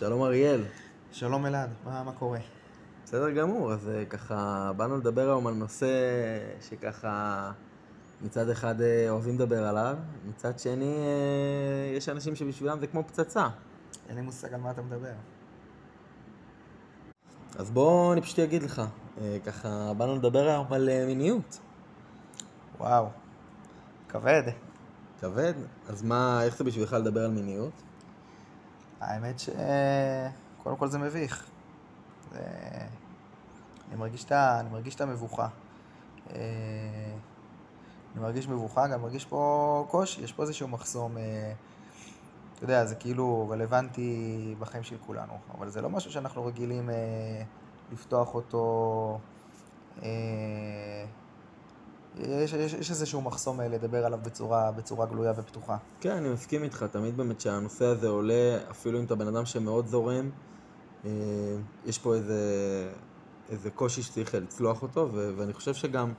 שלום אריאל. שלום אלעד, מה, מה קורה? בסדר גמור, אז אה, ככה באנו לדבר היום על נושא שככה מצד אחד אה, אוהבים לדבר עליו, מצד שני אה, יש אנשים שבשבילם זה כמו פצצה. אין לי מושג על מה אתה מדבר. אז בוא אני פשוט אגיד לך, ככה באנו לדבר היום על מיניות. וואו, כבד. כבד? אז מה, איך זה בשבילך לדבר על מיניות? האמת ש... קודם כל זה מביך. זה... אני מרגיש את המבוכה. אה, אני מרגיש מבוכה, גם מרגיש פה קושי, יש פה איזשהו מחסום. אה, אתה יודע, זה כאילו רלוונטי בחיים של כולנו, אבל זה לא משהו שאנחנו רגילים אה, לפתוח אותו. יש, יש, יש איזשהו מחסום לדבר עליו בצורה, בצורה גלויה ופתוחה. כן, אני מסכים איתך, תמיד באמת שהנושא הזה עולה, אפילו אם אתה בן אדם שמאוד זורם, אה, יש פה איזה, איזה קושי שצריך לצלוח אותו, ו- ואני חושב שגם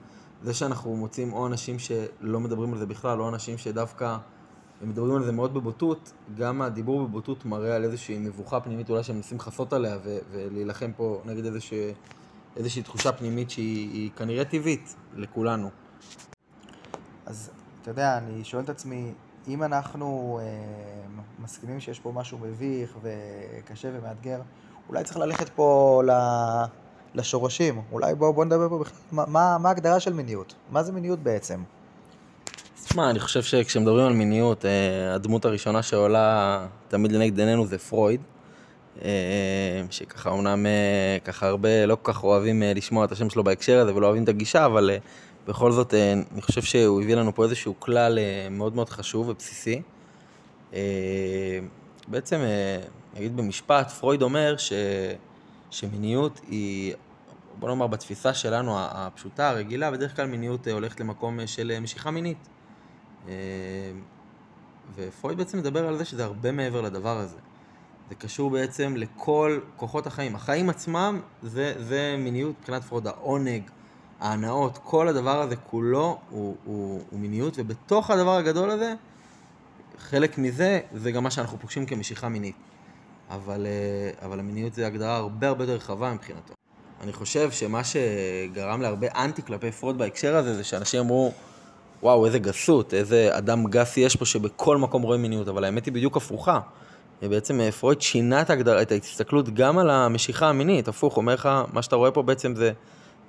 זה שאנחנו מוצאים או אנשים שלא מדברים על זה בכלל, או אנשים שדווקא מדברים על זה מאוד בבוטות, גם הדיבור בבוטות מראה על איזושהי מבוכה פנימית אולי שהם מנסים לכסות עליה ו- ולהילחם פה נגד איזושהי, איזושהי תחושה פנימית שהיא כנראה טבעית לכולנו. אז אתה יודע, אני שואל את עצמי, אם אנחנו אה, מסכימים שיש פה משהו מביך וקשה ומאתגר, אולי צריך ללכת פה לשורשים. אולי בואו בוא נדבר פה בכלל, מה, מה ההגדרה של מיניות? מה זה מיניות בעצם? תשמע, אני חושב שכשמדברים על מיניות, אה, הדמות הראשונה שעולה תמיד לנגד עינינו זה פרויד. אה, שככה אומנם אה, ככה הרבה לא כל כך אוהבים לשמוע את השם שלו בהקשר הזה ולא אוהבים את הגישה, אבל בכל זאת אני חושב שהוא הביא לנו פה איזשהו כלל מאוד מאוד חשוב ובסיסי. בעצם נגיד במשפט, פרויד אומר ש, שמיניות היא, בוא נאמר בתפיסה שלנו הפשוטה, הרגילה, בדרך כלל מיניות אה, הולכת למקום אה, של אה, משיכה מינית. ופרויד בעצם מדבר על זה שזה הרבה מעבר לדבר הזה. זה קשור בעצם לכל כוחות החיים. החיים עצמם זה, זה מיניות מבחינת פרויד, העונג, ההנאות, כל הדבר הזה כולו הוא, הוא, הוא מיניות, ובתוך הדבר הגדול הזה, חלק מזה זה גם מה שאנחנו פוגשים כמשיכה מינית. אבל, אה, אבל המיניות זה הגדרה הרבה הרבה יותר רחבה מבחינתו. אני חושב שמה שגרם להרבה אנטי כלפי פרויד בהקשר הזה, זה שאנשים אמרו, וואו, איזה גסות, איזה אדם גס יש פה שבכל מקום רואה מיניות, אבל האמת היא בדיוק הפוכה. בעצם אה, פרויד שינה את ההסתכלות גם על המשיכה המינית, הפוך, אומר לך, מה שאתה רואה פה בעצם זה,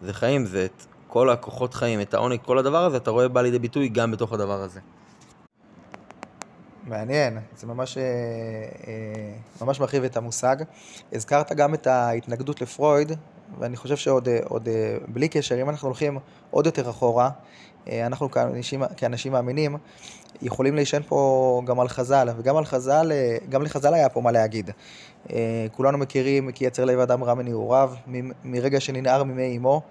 זה חיים, זה את כל הכוחות חיים, את העונג, כל הדבר הזה, אתה רואה בא לידי ביטוי גם בתוך הדבר הזה. מעניין, זה ממש, אה, אה, ממש מרחיב את המושג. הזכרת גם את ההתנגדות לפרויד, ואני חושב שעוד אה, עוד, בלי קשר, אם אנחנו הולכים עוד יותר אחורה, אנחנו כאנשים, כאנשים מאמינים, יכולים להישען פה גם על חז"ל, וגם על חז"ל, גם לחז"ל היה פה מה להגיד. כולנו מכירים כי יצר לב אדם רע מנעוריו, מרגע שננער מימי אמו.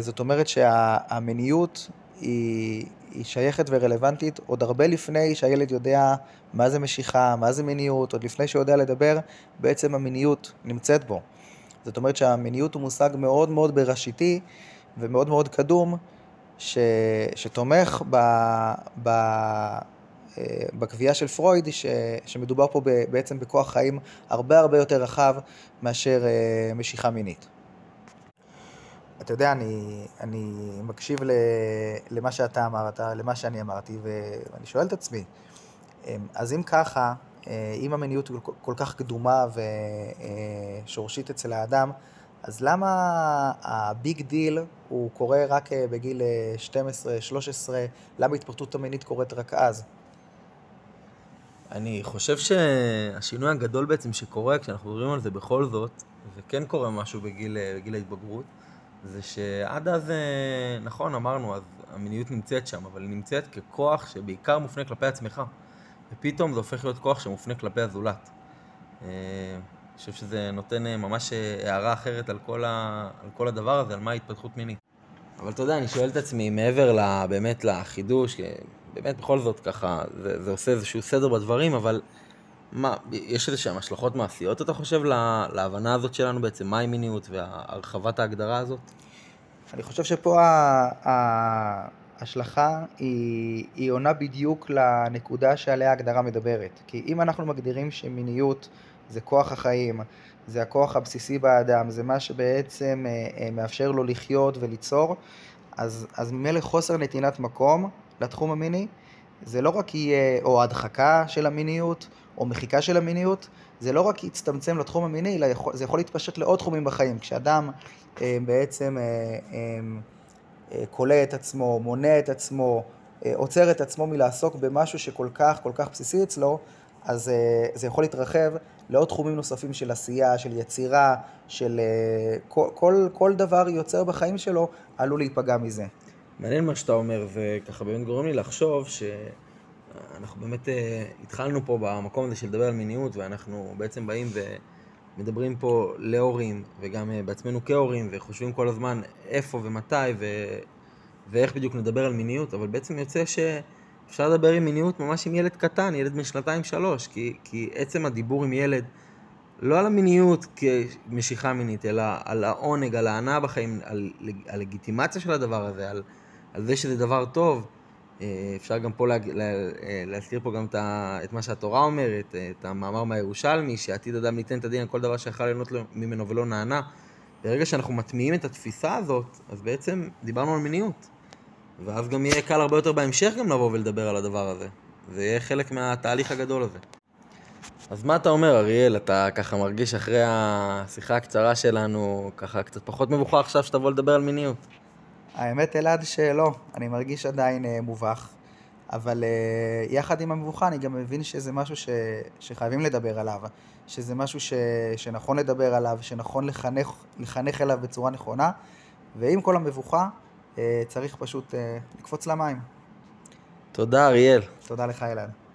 זאת אומרת שהמיניות היא, היא שייכת ורלוונטית עוד הרבה לפני שהילד יודע מה זה משיכה, מה זה מיניות, עוד לפני שהוא יודע לדבר, בעצם המיניות נמצאת בו. זאת אומרת שהמיניות הוא מושג מאוד מאוד בראשיתי ומאוד מאוד קדום, ש, שתומך ב, ב, אה, בקביעה של פרויד, ש, שמדובר פה בעצם בכוח חיים הרבה הרבה יותר רחב מאשר אה, משיכה מינית. אתה יודע, אני, אני מקשיב למה שאתה אמרת, למה שאני אמרתי, ואני שואל את עצמי, אמ, אז אם ככה, אה, אם המיניות כל כך קדומה ושורשית אצל האדם, אז למה ה big deal הוא קורה רק אה, בגיל 12, 13? למה התפרצות המינית קורית רק אז? אני חושב שהשינוי הגדול בעצם שקורה כשאנחנו מדברים על זה בכל זאת, וכן קורה משהו בגיל, אה, בגיל ההתבגרות, זה שעד אז, אה, נכון, אמרנו, אז המיניות נמצאת שם, אבל היא נמצאת ככוח שבעיקר מופנה כלפי עצמך. ופתאום זה הופך להיות כוח שמופנה כלפי הזולת. אה, אני חושב שזה נותן אה, ממש הערה אחרת על כל, ה... על כל הדבר הזה, על מה ההתפתחות מינית. אבל אתה יודע, אני שואל את עצמי, מעבר לה, באמת לחידוש, באמת בכל זאת ככה, זה, זה עושה איזשהו סדר בדברים, אבל מה, יש איזה שהן השלכות מעשיות, אתה חושב, לה, להבנה הזאת שלנו בעצם, מהי מיניות והרחבת ההגדרה הזאת? אני חושב שפה ה, ה, ההשלכה היא, היא עונה בדיוק לנקודה שעליה ההגדרה מדברת. כי אם אנחנו מגדירים שמיניות זה כוח החיים, זה הכוח הבסיסי באדם, זה מה שבעצם אה, אה, מאפשר לו לחיות וליצור, אז, אז ממילא חוסר נתינת מקום לתחום המיני, זה לא רק יהיה או הדחקה של המיניות, או מחיקה של המיניות, זה לא רק יצטמצם לתחום המיני, אלא זה יכול להתפשט לעוד תחומים בחיים. כשאדם אה, בעצם אה, אה, כולא את עצמו, מונע את עצמו, אה, עוצר את עצמו מלעסוק במשהו שכל כך, כל כך בסיסי אצלו, אז אה, זה יכול להתרחב לעוד תחומים נוספים של עשייה, של יצירה, של אה, כל, כל, כל דבר יוצר בחיים שלו עלול להיפגע מזה. מעניין מה שאתה אומר, וככה באמת גורם לי לחשוב שאנחנו באמת אה, התחלנו פה במקום הזה של לדבר על מיניות, ואנחנו בעצם באים ומדברים פה להורים, וגם אה, בעצמנו כהורים, וחושבים כל הזמן איפה ומתי ו... ואיך בדיוק נדבר על מיניות, אבל בעצם יוצא שאפשר לדבר עם מיניות ממש עם ילד קטן, ילד בן שנתיים-שלוש, כי, כי עצם הדיבור עם ילד, לא על המיניות כמשיכה מינית, אלא על העונג, על ההנאה בחיים, על הלגיטימציה של הדבר הזה, על, על זה שזה דבר טוב. אה, אפשר גם פה לה, לה, אה, להזכיר פה גם את מה שהתורה אומרת, אה, את המאמר מהירושלמי, שעתיד אדם ניתן את הדין על כל דבר שיכול ליהנות ממנו ולא נענה. ברגע שאנחנו מטמיעים את התפיסה הזאת, אז בעצם דיברנו על מיניות. ואז גם יהיה קל הרבה יותר בהמשך גם לבוא ולדבר על הדבר הזה. זה יהיה חלק מהתהליך הגדול הזה. אז מה אתה אומר, אריאל? אתה ככה מרגיש אחרי השיחה הקצרה שלנו, ככה קצת פחות מבוכה עכשיו שתבוא לדבר על מיניות. האמת, אלעד, שלא. אני מרגיש עדיין אה, מובך. אבל אה, יחד עם המבוכה אני גם מבין שזה משהו ש, שחייבים לדבר עליו, שזה משהו ש, שנכון לדבר עליו, שנכון לחנך, לחנך אליו בצורה נכונה, ועם כל המבוכה אה, צריך פשוט לקפוץ למים. תודה, אריאל. תודה לך, אלעד.